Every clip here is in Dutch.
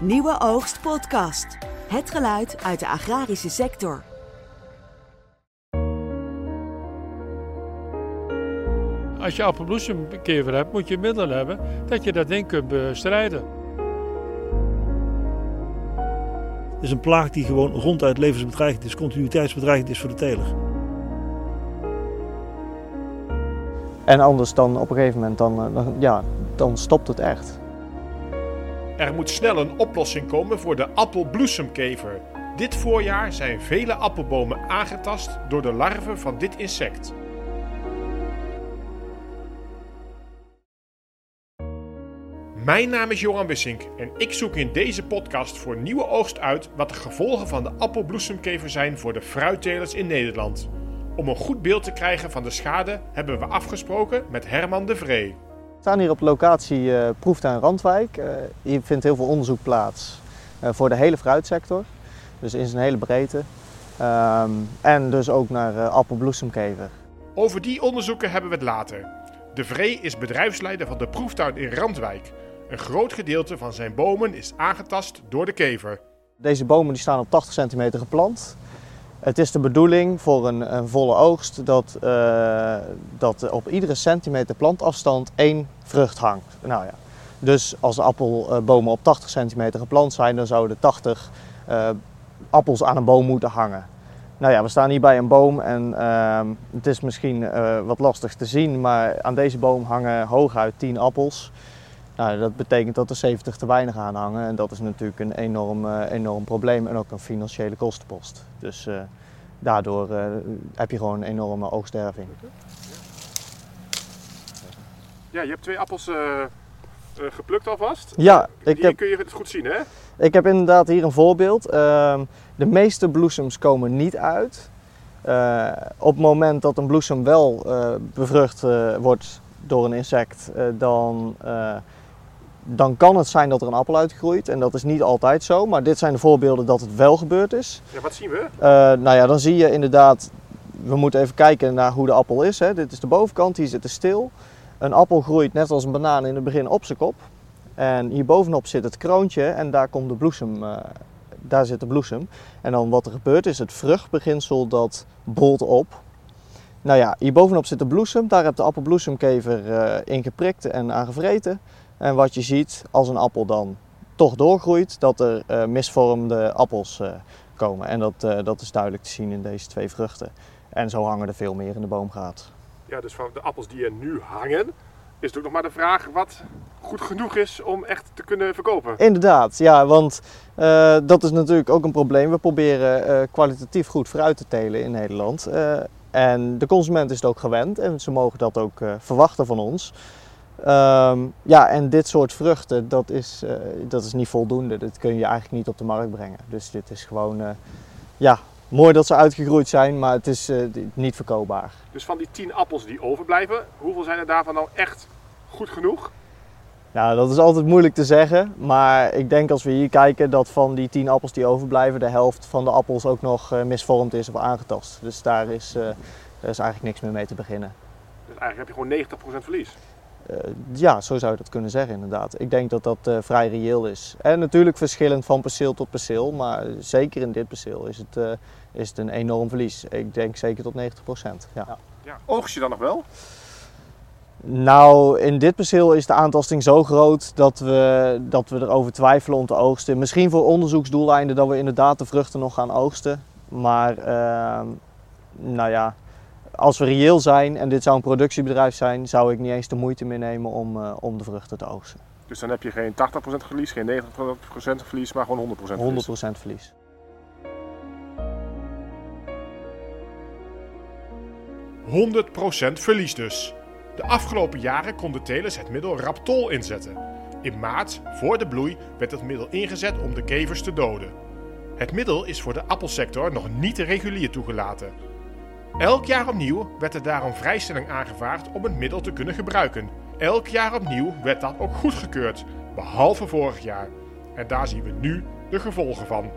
Nieuwe Oogst Podcast. Het geluid uit de agrarische sector. Als je appelbloesemkever hebt, moet je middelen hebben dat je dat ding kunt bestrijden. Het is een plaag die gewoon ronduit levensbedreigend is, continuïteitsbedreigend is voor de teler. En anders dan op een gegeven moment, dan, eh, dan, ja, dan stopt het echt. Er moet snel een oplossing komen voor de appelbloesemkever. Dit voorjaar zijn vele appelbomen aangetast door de larven van dit insect. Mijn naam is Johan Wissink en ik zoek in deze podcast voor Nieuwe Oogst uit wat de gevolgen van de appelbloesemkever zijn voor de fruittelers in Nederland. Om een goed beeld te krijgen van de schade hebben we afgesproken met Herman de Vree. We staan hier op locatie uh, Proeftuin Randwijk. Uh, hier vindt heel veel onderzoek plaats uh, voor de hele fruitsector. Dus in zijn hele breedte. Um, en dus ook naar appelbloesemkever. Over die onderzoeken hebben we het later. De Vree is bedrijfsleider van de proeftuin in Randwijk. Een groot gedeelte van zijn bomen is aangetast door de kever. Deze bomen die staan op 80 centimeter geplant. Het is de bedoeling voor een, een volle oogst dat, uh, dat op iedere centimeter plantafstand één vrucht hangt. Nou ja. Dus als appelbomen op 80 centimeter geplant zijn, dan zouden 80 uh, appels aan een boom moeten hangen. Nou ja, we staan hier bij een boom en uh, het is misschien uh, wat lastig te zien, maar aan deze boom hangen hooguit 10 appels. Nou, dat betekent dat er 70 te weinig aan hangen en dat is natuurlijk een enorm, uh, enorm probleem en ook een financiële kostenpost. Dus uh, daardoor uh, heb je gewoon een enorme oogsterving. Ja, je hebt twee appels geplukt alvast. Ja, Die ik heb, kun je het goed zien, hè? ik heb inderdaad hier een voorbeeld. Ehm, de meeste bloesems komen niet uit. op het moment dat een bloesem wel bevrucht wordt door een insect, dan dan kan het zijn dat er een appel uitgroeit. En dat is niet altijd zo, maar dit zijn de voorbeelden dat het wel gebeurd is. Ja, wat zien we? Uh, nou ja, dan zie je inderdaad, we moeten even kijken naar hoe de appel is. Hè. Dit is de bovenkant, hier zit het stil. Een appel groeit net als een banaan in het begin op zijn kop. En hier bovenop zit het kroontje en daar komt de bloesem, uh, daar zit de bloesem. En dan wat er gebeurt is het vruchtbeginsel dat bolt op. Nou ja, hier bovenop zit de bloesem, daar heeft de appelbloesemkever uh, in geprikt en aangevreten. En wat je ziet als een appel dan toch doorgroeit, dat er uh, misvormde appels uh, komen. En dat, uh, dat is duidelijk te zien in deze twee vruchten. En zo hangen er veel meer in de boomgaat. Ja, dus van de appels die er nu hangen, is het ook nog maar de vraag wat goed genoeg is om echt te kunnen verkopen. Inderdaad, ja, want dat is natuurlijk ook een probleem. We proberen kwalitatief goed fruit te telen in Nederland. en de consument is het ook gewend en ze mogen dat ook verwachten van ons. Um, ja, en dit soort vruchten, dat is, uh, dat is niet voldoende. Dat kun je eigenlijk niet op de markt brengen. Dus dit is gewoon, uh, ja, mooi dat ze uitgegroeid zijn, maar het is uh, niet verkoopbaar. Dus van die 10 appels die overblijven, hoeveel zijn er daarvan nou echt goed genoeg? Nou, dat is altijd moeilijk te zeggen. Maar ik denk als we hier kijken dat van die 10 appels die overblijven, de helft van de appels ook nog misvormd is of aangetast. Dus daar is, daar is eigenlijk niks meer mee te beginnen. Dus eigenlijk heb je gewoon 90% verlies? Uh, ja, zo zou je dat kunnen zeggen inderdaad. Ik denk dat dat uh, vrij reëel is. En natuurlijk verschillend van perceel tot perceel, maar zeker in dit perceel is het, uh, is het een enorm verlies. Ik denk zeker tot 90%. Ja. Ja. Ja. Oogst je dan nog wel? Nou, in dit perceel is de aantasting zo groot dat we, dat we erover twijfelen om te oogsten. Misschien voor onderzoeksdoeleinden dat we inderdaad de vruchten nog gaan oogsten. Maar ehm, nou ja, als we reëel zijn en dit zou een productiebedrijf zijn, zou ik niet eens de moeite meer nemen om, uh, om de vruchten te oogsten. Dus dan heb je geen 80% verlies, geen 90% verlies, maar gewoon 100% verlies? 100% verlies. ...100% verlies dus. De afgelopen jaren konden telers het middel Raptol inzetten. In maart, voor de bloei, werd het middel ingezet om de kevers te doden. Het middel is voor de appelsector nog niet regulier toegelaten. Elk jaar opnieuw werd er daarom vrijstelling aangevraagd om het middel te kunnen gebruiken. Elk jaar opnieuw werd dat ook goedgekeurd, behalve vorig jaar. En daar zien we nu de gevolgen van.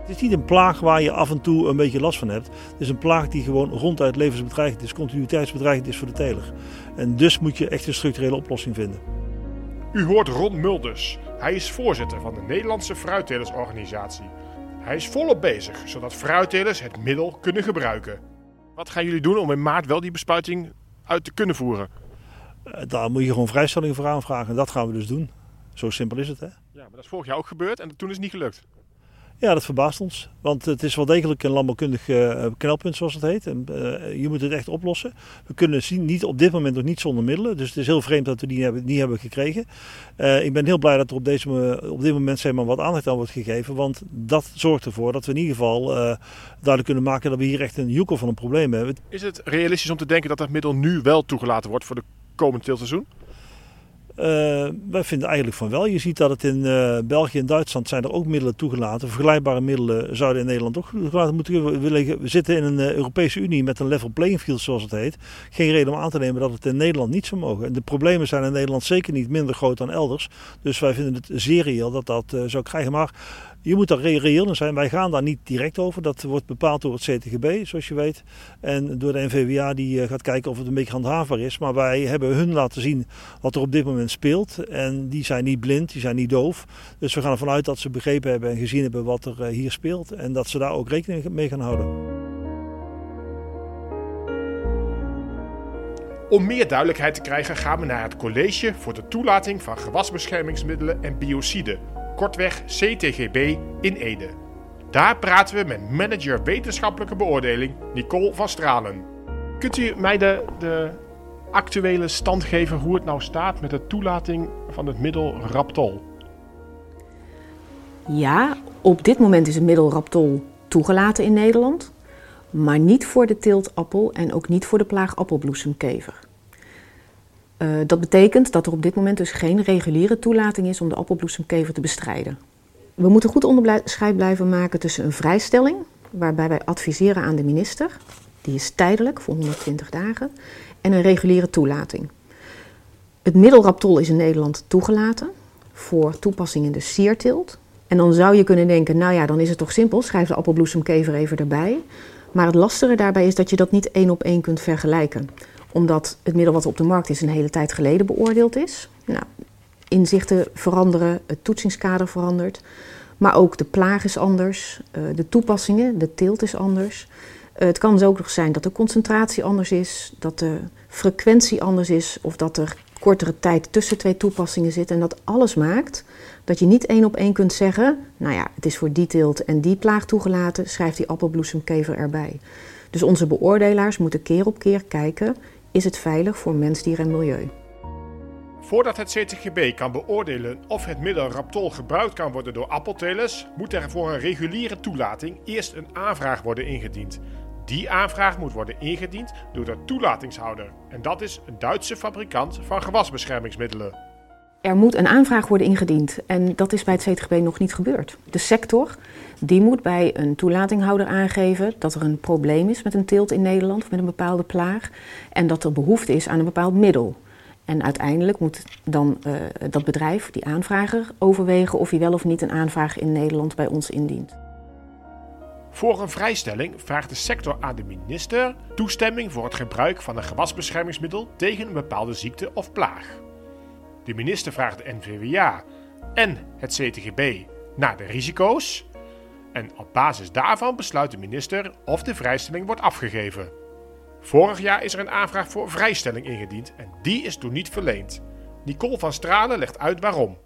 Het is niet een plaag waar je af en toe een beetje last van hebt. Het is een plaag die gewoon ronduit levensbedreigend is, continuïteitsbedreigend is voor de teler. En dus moet je echt een structurele oplossing vinden. U hoort Ron Mulders. Hij is voorzitter van de Nederlandse Fruittelersorganisatie. Hij is volop bezig, zodat fruittelers het middel kunnen gebruiken. Wat gaan jullie doen om in maart wel die bespuiting uit te kunnen voeren? Eh, Daar moet je gewoon vrijstelling voor aanvragen. En dat gaan we dus doen. Zo simpel is het, hè? Ja, maar dat is vorig jaar ook gebeurd en toen is het niet gelukt. Ja, dat verbaast ons. Want het is wel degelijk een landbouwkundig eh, knelpunt, zoals het heet. En, eh, je moet het echt oplossen. We kunnen zien, niet, op dit moment nog niet zonder middelen. Dus het is heel vreemd dat we die hebben, niet hebben gekregen. Eh, ik ben heel blij dat er op, deze, op dit moment zeg maar, wat aandacht aan wordt gegeven. Want dat zorgt ervoor dat we in ieder geval duidelijk kunnen maken dat we hier echt een joekel van een probleem hebben. Is het realistisch om te denken dat dat middel nu wel toegelaten wordt voor de komende teelseizoen? Eh, wij vinden eigenlijk van wel. Je ziet dat het in eh, België en Duitsland zijn er ook middelen toegelaten. Vergelijkbare middelen zouden in Nederland ook toegelaten moeten worden. We, zitten in een eh, Europese Unie met een level playing field zoals het heet. Geen reden om aan te nemen dat het in Nederland niet zou mogen. En de problemen zijn in Nederland zeker niet minder groot dan elders. Dus wij vinden het zeer reëel dat dat zou krijgen. Maar je moet daar re- reëel in zijn. Wij gaan daar niet direct over. Dat wordt bepaald door het CTGB, zoals je weet. En door de NVWA die gaat kijken of het een beetje handhaafbaar is. Maar wij hebben hun laten zien wat er op dit moment speelt. En die zijn niet blind, die zijn niet doof. Dus we gaan ervan uit dat ze begrepen hebben en gezien hebben wat er eh, hier speelt. En dat ze daar ook rekening mee gaan houden. Om meer duidelijkheid te krijgen gaan we naar het College voor de toelating van gewasbeschermingsmiddelen en biociden, kortweg CTGB in Ede. Daar praten we met manager wetenschappelijke beoordeling Nicole van Stralen. Kunt u mij de, de actuele stand geven hoe het nou staat met de toelating van het middel Raptol? Ja, op dit moment is het middel Raptol toegelaten in Nederland, maar niet voor de teeltappel en ook niet voor de plaag appelbloesemkever. Eh, dat betekent dat er op dit moment dus geen reguliere toelating is om de appelbloesemkever te bestrijden. We moeten goed onderscheid blijven maken tussen een vrijstelling, waarbij wij adviseren aan de minister, die is tijdelijk voor 120 dagen, en een reguliere toelating. Het middel Raptol is in Nederland toegelaten voor toepassing in de sierteelt. En dan zou je kunnen denken, nou ja, dan is het toch simpel, schrijf de appelbloesemkever even erbij. Maar het lastige daarbij is dat je dat niet één op één kunt vergelijken. Omdat het middel wat op de markt is een hele tijd geleden beoordeeld is. Nou, inzichten veranderen, het toetsingskader verandert. Maar ook de plaag is anders, eh, de toepassingen, de teelt is anders. Eh, Het kan dus ook nog zijn dat de concentratie anders is, dat de frequentie anders is of dat er kortere tijd tussen twee toepassingen zit. En dat alles maakt dat je niet één op één kunt zeggen, nou ja, het is voor teelt en die plaag toegelaten, schrijf die appelbloesemkever erbij. Dus onze beoordelaars moeten keer op keer kijken, is het veilig voor mens, dier en milieu? Voordat het CTGB kan beoordelen of het middel Raptol gebruikt kan worden door appeltelers, moet er voor een reguliere toelating eerst een aanvraag worden ingediend. Die aanvraag moet worden ingediend door de toelatingshouder. En dat is een Duitse fabrikant van gewasbeschermingsmiddelen. Er moet een aanvraag worden ingediend en dat is bij het CTGB nog niet gebeurd. De sector die moet bij een toelatinghouder aangeven dat er een probleem is met een teelt in Nederland of met een bepaalde plaag en dat er behoefte is aan een bepaald middel. En uiteindelijk moet dan eh, dat bedrijf, die aanvrager, overwegen of hij wel of niet een aanvraag in Nederland bij ons indient. Voor een vrijstelling vraagt de sector aan de minister toestemming voor het gebruik van een gewasbeschermingsmiddel tegen een bepaalde ziekte of plaag. De minister vraagt de NVWA en het CTGB naar de risico's. En op basis daarvan besluit de minister of de vrijstelling wordt afgegeven. Vorig jaar is er een aanvraag voor vrijstelling ingediend en die is toen niet verleend. Nicole van Stralen legt uit waarom.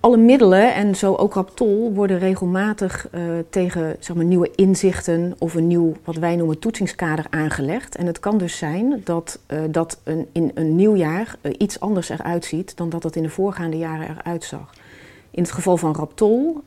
Alle middelen, en zo ook Raptol, worden regelmatig eh, tegen zeg maar, nieuwe inzichten of een nieuw, wat wij noemen, toetsingskader aangelegd. En het kan dus zijn dat eh, dat een, in een nieuw jaar eh, iets anders eruit ziet dan dat het in de voorgaande jaren eruit zag. In het geval van Raptol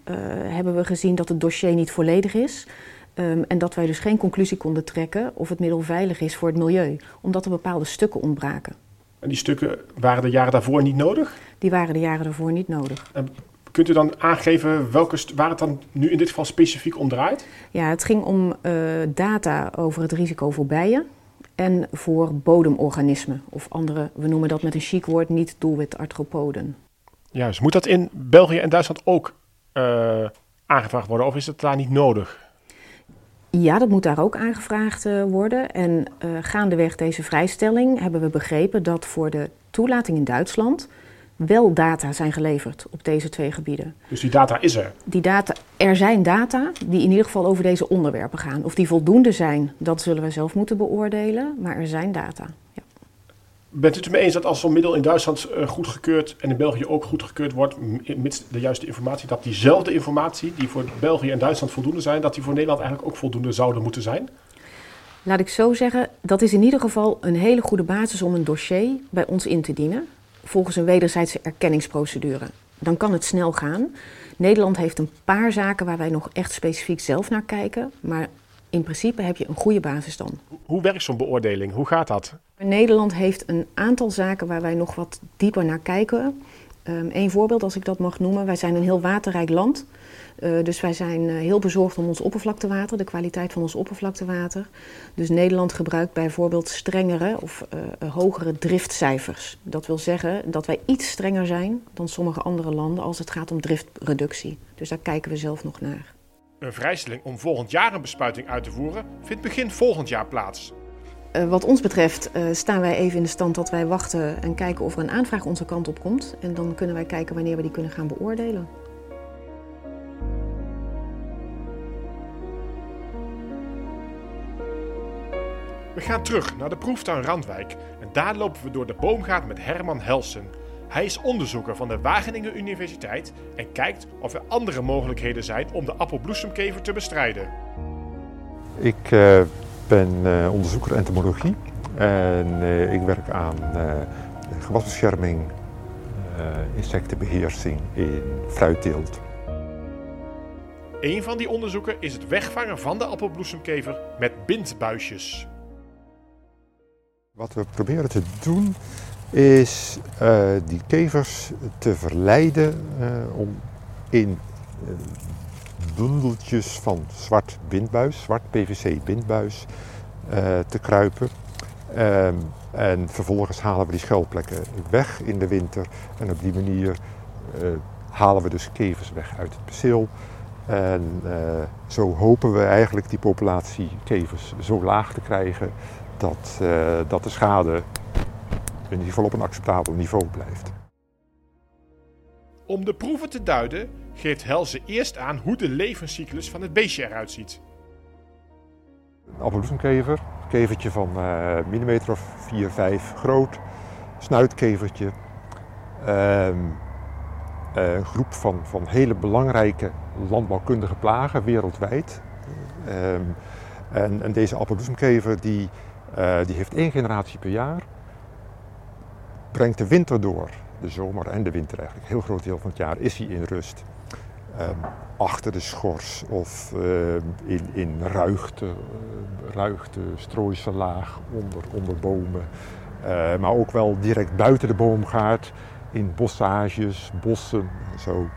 hebben we gezien dat het dossier niet volledig is. ehm, en dat wij dus geen conclusie konden trekken of het middel veilig is voor het milieu, omdat er bepaalde stukken ontbraken. En die stukken waren de jaren daarvoor niet nodig? Die waren de jaren daarvoor niet nodig. En kunt u dan aangeven welke waar het dan nu in dit geval specifiek om draait? Ja, het ging om eh, data over het risico voor bijen en voor bodemorganismen. Of andere, we noemen dat met een chic woord, niet doelwitarthropoden. Juist. Moet dat in België en Duitsland ook eh, aangevraagd worden of is het daar niet nodig? Ja, dat moet daar ook aangevraagd eh, worden. En eh, gaandeweg deze vrijstelling hebben we begrepen dat voor de toelating in Duitsland wel data zijn geleverd op deze twee gebieden. Dus die data is er? Die data, er zijn data die in ieder geval over deze onderwerpen gaan. Of die voldoende zijn, dat zullen we zelf moeten beoordelen, maar er zijn data. Bent u het ermee eens dat als zo'n middel in Duitsland uh, goedgekeurd en in België ook goedgekeurd wordt, mits de juiste informatie, dat diezelfde informatie die voor België en Duitsland voldoende zijn, dat die voor Nederland eigenlijk ook voldoende zouden moeten zijn? Laat ik zo zeggen, dat is in ieder geval een hele goede basis om een dossier bij ons in te dienen volgens een wederzijdse erkenningsprocedure. Dan kan het snel gaan. Nederland heeft een paar zaken waar wij nog echt specifiek zelf naar kijken, maar in principe heb je een goede basis dan. Hoe werkt zo'n beoordeling? Hoe gaat dat? Nederland heeft een aantal zaken waar wij nog wat dieper naar kijken. Um, Eén voorbeeld, als ik dat mag noemen. Wij zijn een heel waterrijk land. Uh, dus wij zijn uh, heel bezorgd om ons oppervlaktewater, de kwaliteit van ons oppervlaktewater. Dus Nederland gebruikt bijvoorbeeld strengere of uh, hogere driftcijfers. Dat wil zeggen dat wij iets strenger zijn dan sommige andere landen als het gaat om driftreductie. Dus daar kijken we zelf nog naar. Een vrijstelling om volgend jaar een bespuiting uit te voeren vindt begin volgend jaar plaats. Uh, wat ons betreft uh, staan wij even in de stand dat wij wachten en kijken of er een aanvraag onze kant op komt. En dan kunnen wij kijken wanneer we die kunnen gaan beoordelen. We gaan terug naar de proeftuin Randwijk en daar lopen we door de boomgaard met Herman Helsen. Hij is onderzoeker van de Wageningen Universiteit en kijkt of er andere mogelijkheden zijn om de appelbloesemkever te bestrijden. Ik uh, ben uh, onderzoeker entomologie en uh, ik werk aan gewasbescherming, insectenbeheersing in fruitteelt. Een van die onderzoeken is het wegvangen van de appelbloesemkever met bindbuisjes. Wat we proberen te doen is uh, die kevers te verleiden uh, om in uh, bundeltjes van zwart bindbuis, zwart PVC bindbuis te kruipen. Um, en vervolgens halen we die schuilplekken weg in de winter en op die manier halen we dus kevers weg uit het perceel. En zo hopen we eigenlijk die populatie kevers zo laag te krijgen dat, dat de schade in ieder geval op een acceptabel niveau blijft. Om de proeven te duiden geeft Helze eerst aan hoe de levenscyclus van het beestje eruit ziet. Een appelbloesemkever, een kevertje van uh, millimeter of 4, 5 groot, snuitkevertje. Um, een groep van, van hele belangrijke landbouwkundige plagen wereldwijd. Um, en, en, deze appelbloesemkever die uh, die heeft één generatie per jaar. Brengt de winter door, de zomer en de winter eigenlijk. Een heel groot deel van het jaar is hij in rust. Um, achter de schors of uh, in, in ruigte, uh, ruigte strooisellaag onder, onder bomen. maar ook wel direct buiten de boomgaard, in bossages, bossen en zo.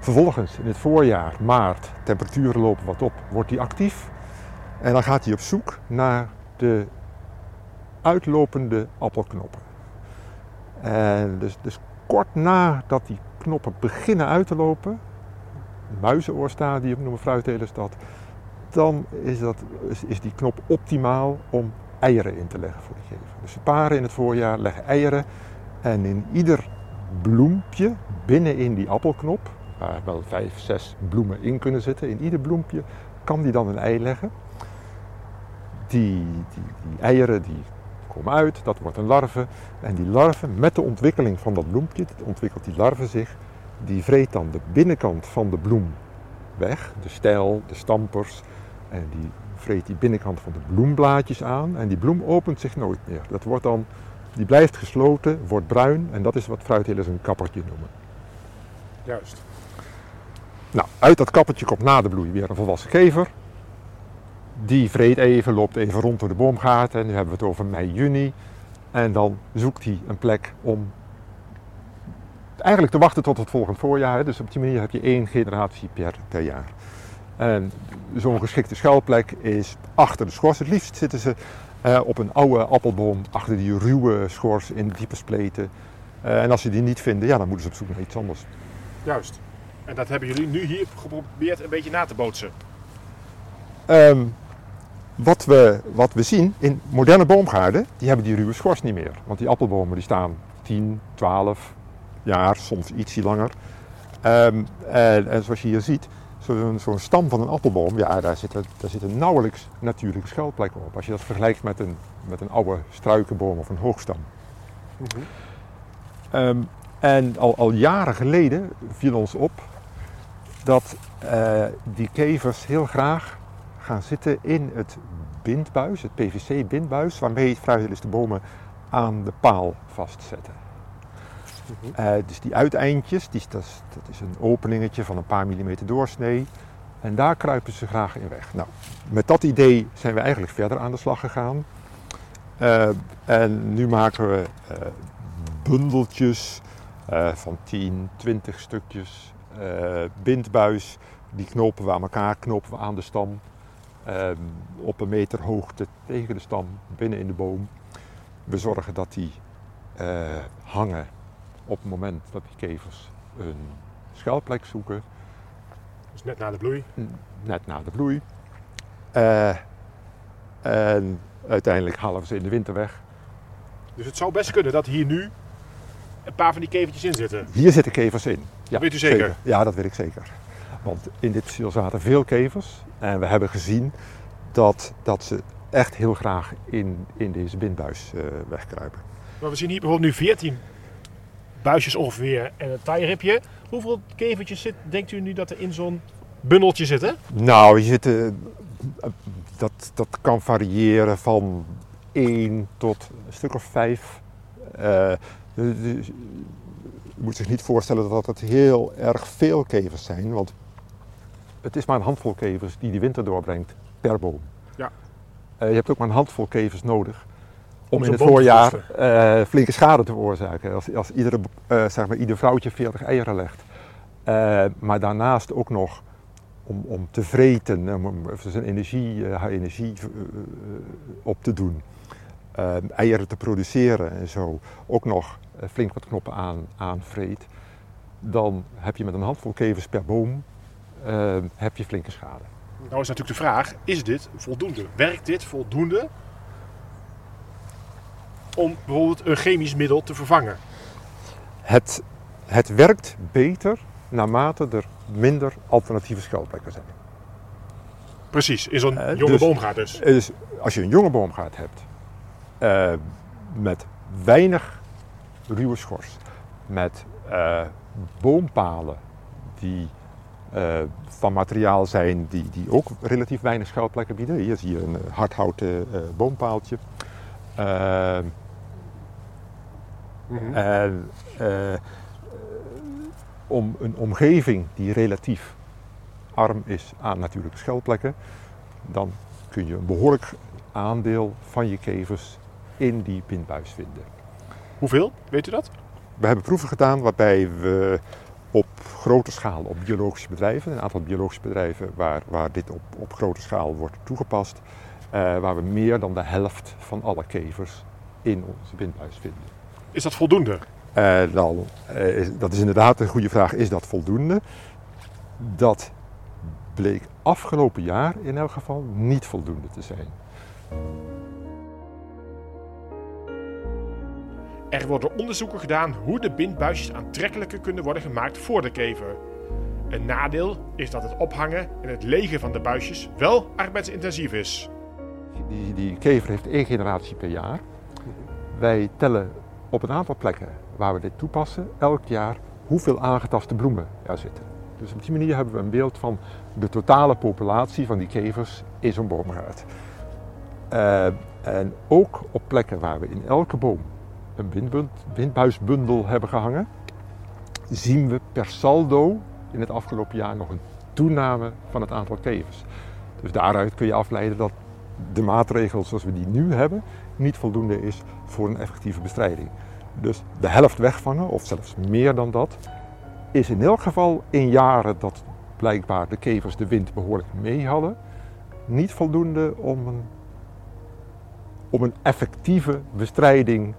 Vervolgens in het voorjaar, maart, temperaturen lopen wat op, wordt hij actief. En dan gaat hij op zoek naar de uitlopende appelknoppen. Dus, dus kort nadat die knoppen beginnen uit te lopen, muizenoorstadium noemen fruittelers dat, dan is, dat, is die knop optimaal om eieren in te leggen voor de gever. Dus de paren in het voorjaar leggen eieren en in ieder bloempje binnenin die appelknop, waar wel vijf, zes bloemen in kunnen zitten, in ieder bloempje kan die dan een ei leggen. Die, die, die, eieren die komen uit, dat wordt een larve. En die larve, met de ontwikkeling van dat bloempje, ontwikkelt die larve zich, die vreet dan de binnenkant van de bloem weg, de stijl, de stampers. En die vreet die binnenkant van de bloemblaadjes aan. En die bloem opent zich nooit meer. Dat wordt dan, die blijft gesloten, wordt bruin. En dat is wat fruithelers een kappertje noemen. Juist. Nou, uit dat kappertje komt na de bloei weer een volwassen gever. Die vreet even, loopt even rond door de boomgaard. En nu hebben we het over mei, juni. En dan zoekt hij een plek om eigenlijk te wachten tot het volgend voorjaar. Dus op die manier heb je één generatie per, per jaar. En zo'n geschikte schuilplek is achter de schors. Het liefst zitten ze uh, op een oude appelboom, achter die ruwe schors in diepe spleten. Uh, en als ze die niet vinden, ja, dan moeten ze op zoek naar iets anders. Juist. En dat hebben jullie nu hier geprobeerd een beetje na te bootsen. Um, wat we, wat we zien in moderne boomgaarden, die hebben die ruwe schors niet meer. Want die appelbomen die staan 10, 12 jaar, soms ietsje langer. Ehm, en, en zoals je hier ziet, zo'n zo'n stam van een appelboom, ja, daar zitten, daar zitten nauwelijks natuurlijke schuilplekken op. Als je dat vergelijkt met een, met een oude struikenboom of een hoogstam. Ehm, en al, al jaren geleden viel ons op dat eh, die kevers heel graag gaan zitten in het bindbuis, het PVC-bindbuis, waarmee vrijwilligers de bomen aan de paal vastzetten. Eh, dus die uiteindjes, die, dat, is, dat is een openingetje van een paar millimeter doorsnee. En daar kruipen ze graag in weg. Nou, met dat idee zijn we eigenlijk verder aan de slag gegaan. Eh, en nu maken we eh, bundeltjes van 10, 20 stukjes bindbuis. Die knopen we aan elkaar, knopen we aan de stam. Op een meter hoogte tegen de stam, binnen in de boom. We zorgen dat die hangen op het moment dat die kevers een schuilplek zoeken. Dus net na de bloei? Net na de bloei. Uh, en uiteindelijk halen we ze in de winter weg. Dus het zou best kunnen dat hier nu een paar van die kevertjes in zitten? Hier zitten kevers in. Ja, dat weet u zeker? Ja, dat weet ik zeker. Want in dit perceel zaten veel kevers. En we hebben gezien dat, dat ze echt heel graag in, in deze bindbuis uh, wegkruipen. Maar we zien hier bijvoorbeeld nu 14 buisjes ongeveer en een taairipje. Hoeveel kevertjes zit, denkt u nu dat er in zo'n bundeltje zitten? Nou, je zit, uh, dat, dat kan variëren van 1 tot een stuk of 5. Uh, dus, dus, je moet zich niet voorstellen dat het heel erg veel kevers zijn, want het is maar een handvol kevers die de winter doorbrengt per boom. Ja. Uh, je hebt ook maar een handvol kevers nodig om in het voorjaar uh, flinke schade te veroorzaken. Als, als iedere, uh, zeg maar, ieder vrouwtje 40 eieren legt. Maar daarnaast ook nog om, om te vreten, om, om zijn energie, haar energie op te doen. eieren te produceren en zo. Ook nog flink wat knoppen aan, aanvreet. Dan heb je met een handvol kevers per boom heb je flinke schade. Nou is natuurlijk de vraag, is dit voldoende? Werkt dit voldoende om bijvoorbeeld een chemisch middel te vervangen? Het, het werkt beter naarmate er minder alternatieve schuilplekken zijn. Precies, in zo'n uh, jonge dus, boomgaard dus. dus. Als je een jonge boomgaard hebt, uh, met weinig ruwe schors, met uh, boompalen die van materiaal zijn die, die ook relatief weinig schuilplekken bieden. Hier zie je een hardhouten boompaaltje. Mhm. En om een omgeving die relatief arm is aan natuurlijke schuilplekken, dan kun je een behoorlijk aandeel van je kevers in die pindbuis vinden. Hoeveel? Weet u dat? We hebben proeven gedaan waarbij we grote schaal, op biologische bedrijven, een aantal biologische bedrijven waar, waar dit op, op grote schaal wordt toegepast, uh, waar we meer dan de helft van alle kevers in onze bindbuis vinden. Is dat voldoende? Uh, nou, uh, dat is inderdaad een goede vraag. Is dat voldoende? Dat bleek afgelopen jaar in elk geval niet voldoende te zijn. Er worden onderzoeken gedaan hoe de bindbuisjes aantrekkelijker kunnen worden gemaakt voor de kever. Een nadeel is dat het ophangen en het legen van de buisjes wel arbeidsintensief is. Die, die kever heeft één generatie per jaar. Wij tellen op een aantal plekken waar we dit toepassen, elk jaar hoeveel aangetaste bloemen er zitten. Dus op die manier hebben we een beeld van de totale populatie van die kevers in zo'n boomgaard. Uh, en ook op plekken waar we in elke boom een windbuisbundel hebben gehangen, zien we per saldo in het afgelopen jaar nog een toename van het aantal kevers. Dus daaruit kun je afleiden dat de maatregel zoals we die nu hebben niet voldoende is voor een effectieve bestrijding. Dus de helft wegvangen, of zelfs meer dan dat, is in elk geval in jaren dat blijkbaar de kevers de wind behoorlijk mee hadden, niet voldoende om een, om een effectieve bestrijding,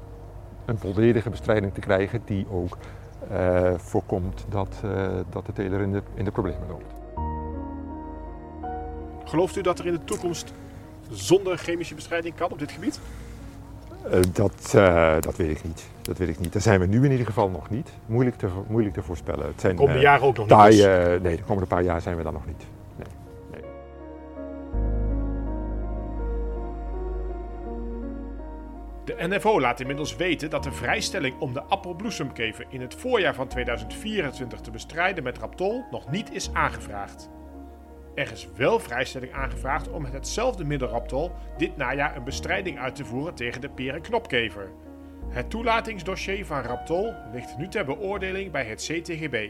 een volledige bestrijding te krijgen die ook uh, voorkomt dat, uh, dat de teler in de, in de problemen loopt. Gelooft u dat er in de toekomst zonder chemische bestrijding kan op dit gebied? Eh, dat, dat weet ik niet. Dat weet ik niet. Daar zijn we nu in ieder geval nog niet. Moeilijk te, moeilijk te voorspellen. Het zijn, komende jaren ook nog niet. dus. nee, de komende paar jaar zijn we daar nog niet. De NFO laat inmiddels weten dat de vrijstelling om de appelbloesemkever in het voorjaar van 2024 te bestrijden met Raptol nog niet is aangevraagd. Er is wel vrijstelling aangevraagd om met hetzelfde middel Raptol dit najaar een bestrijding uit te voeren tegen de perenknopkever. Het toelatingsdossier van Raptol ligt nu ter beoordeling bij het CTGB.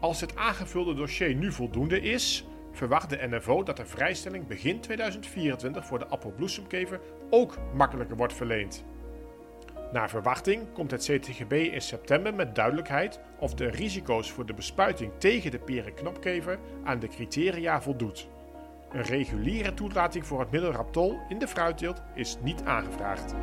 Als het aangevulde dossier nu voldoende is, verwacht de NFO dat de vrijstelling begin 2024 voor de appelbloesemkever ook makkelijker wordt verleend. Naar verwachting komt het CTGB in september met duidelijkheid of de risico's voor de bespuiting tegen de perenknopkever aan de criteria voldoet. Een reguliere toelating voor het middel Raptol in de fruitteelt is niet aangevraagd.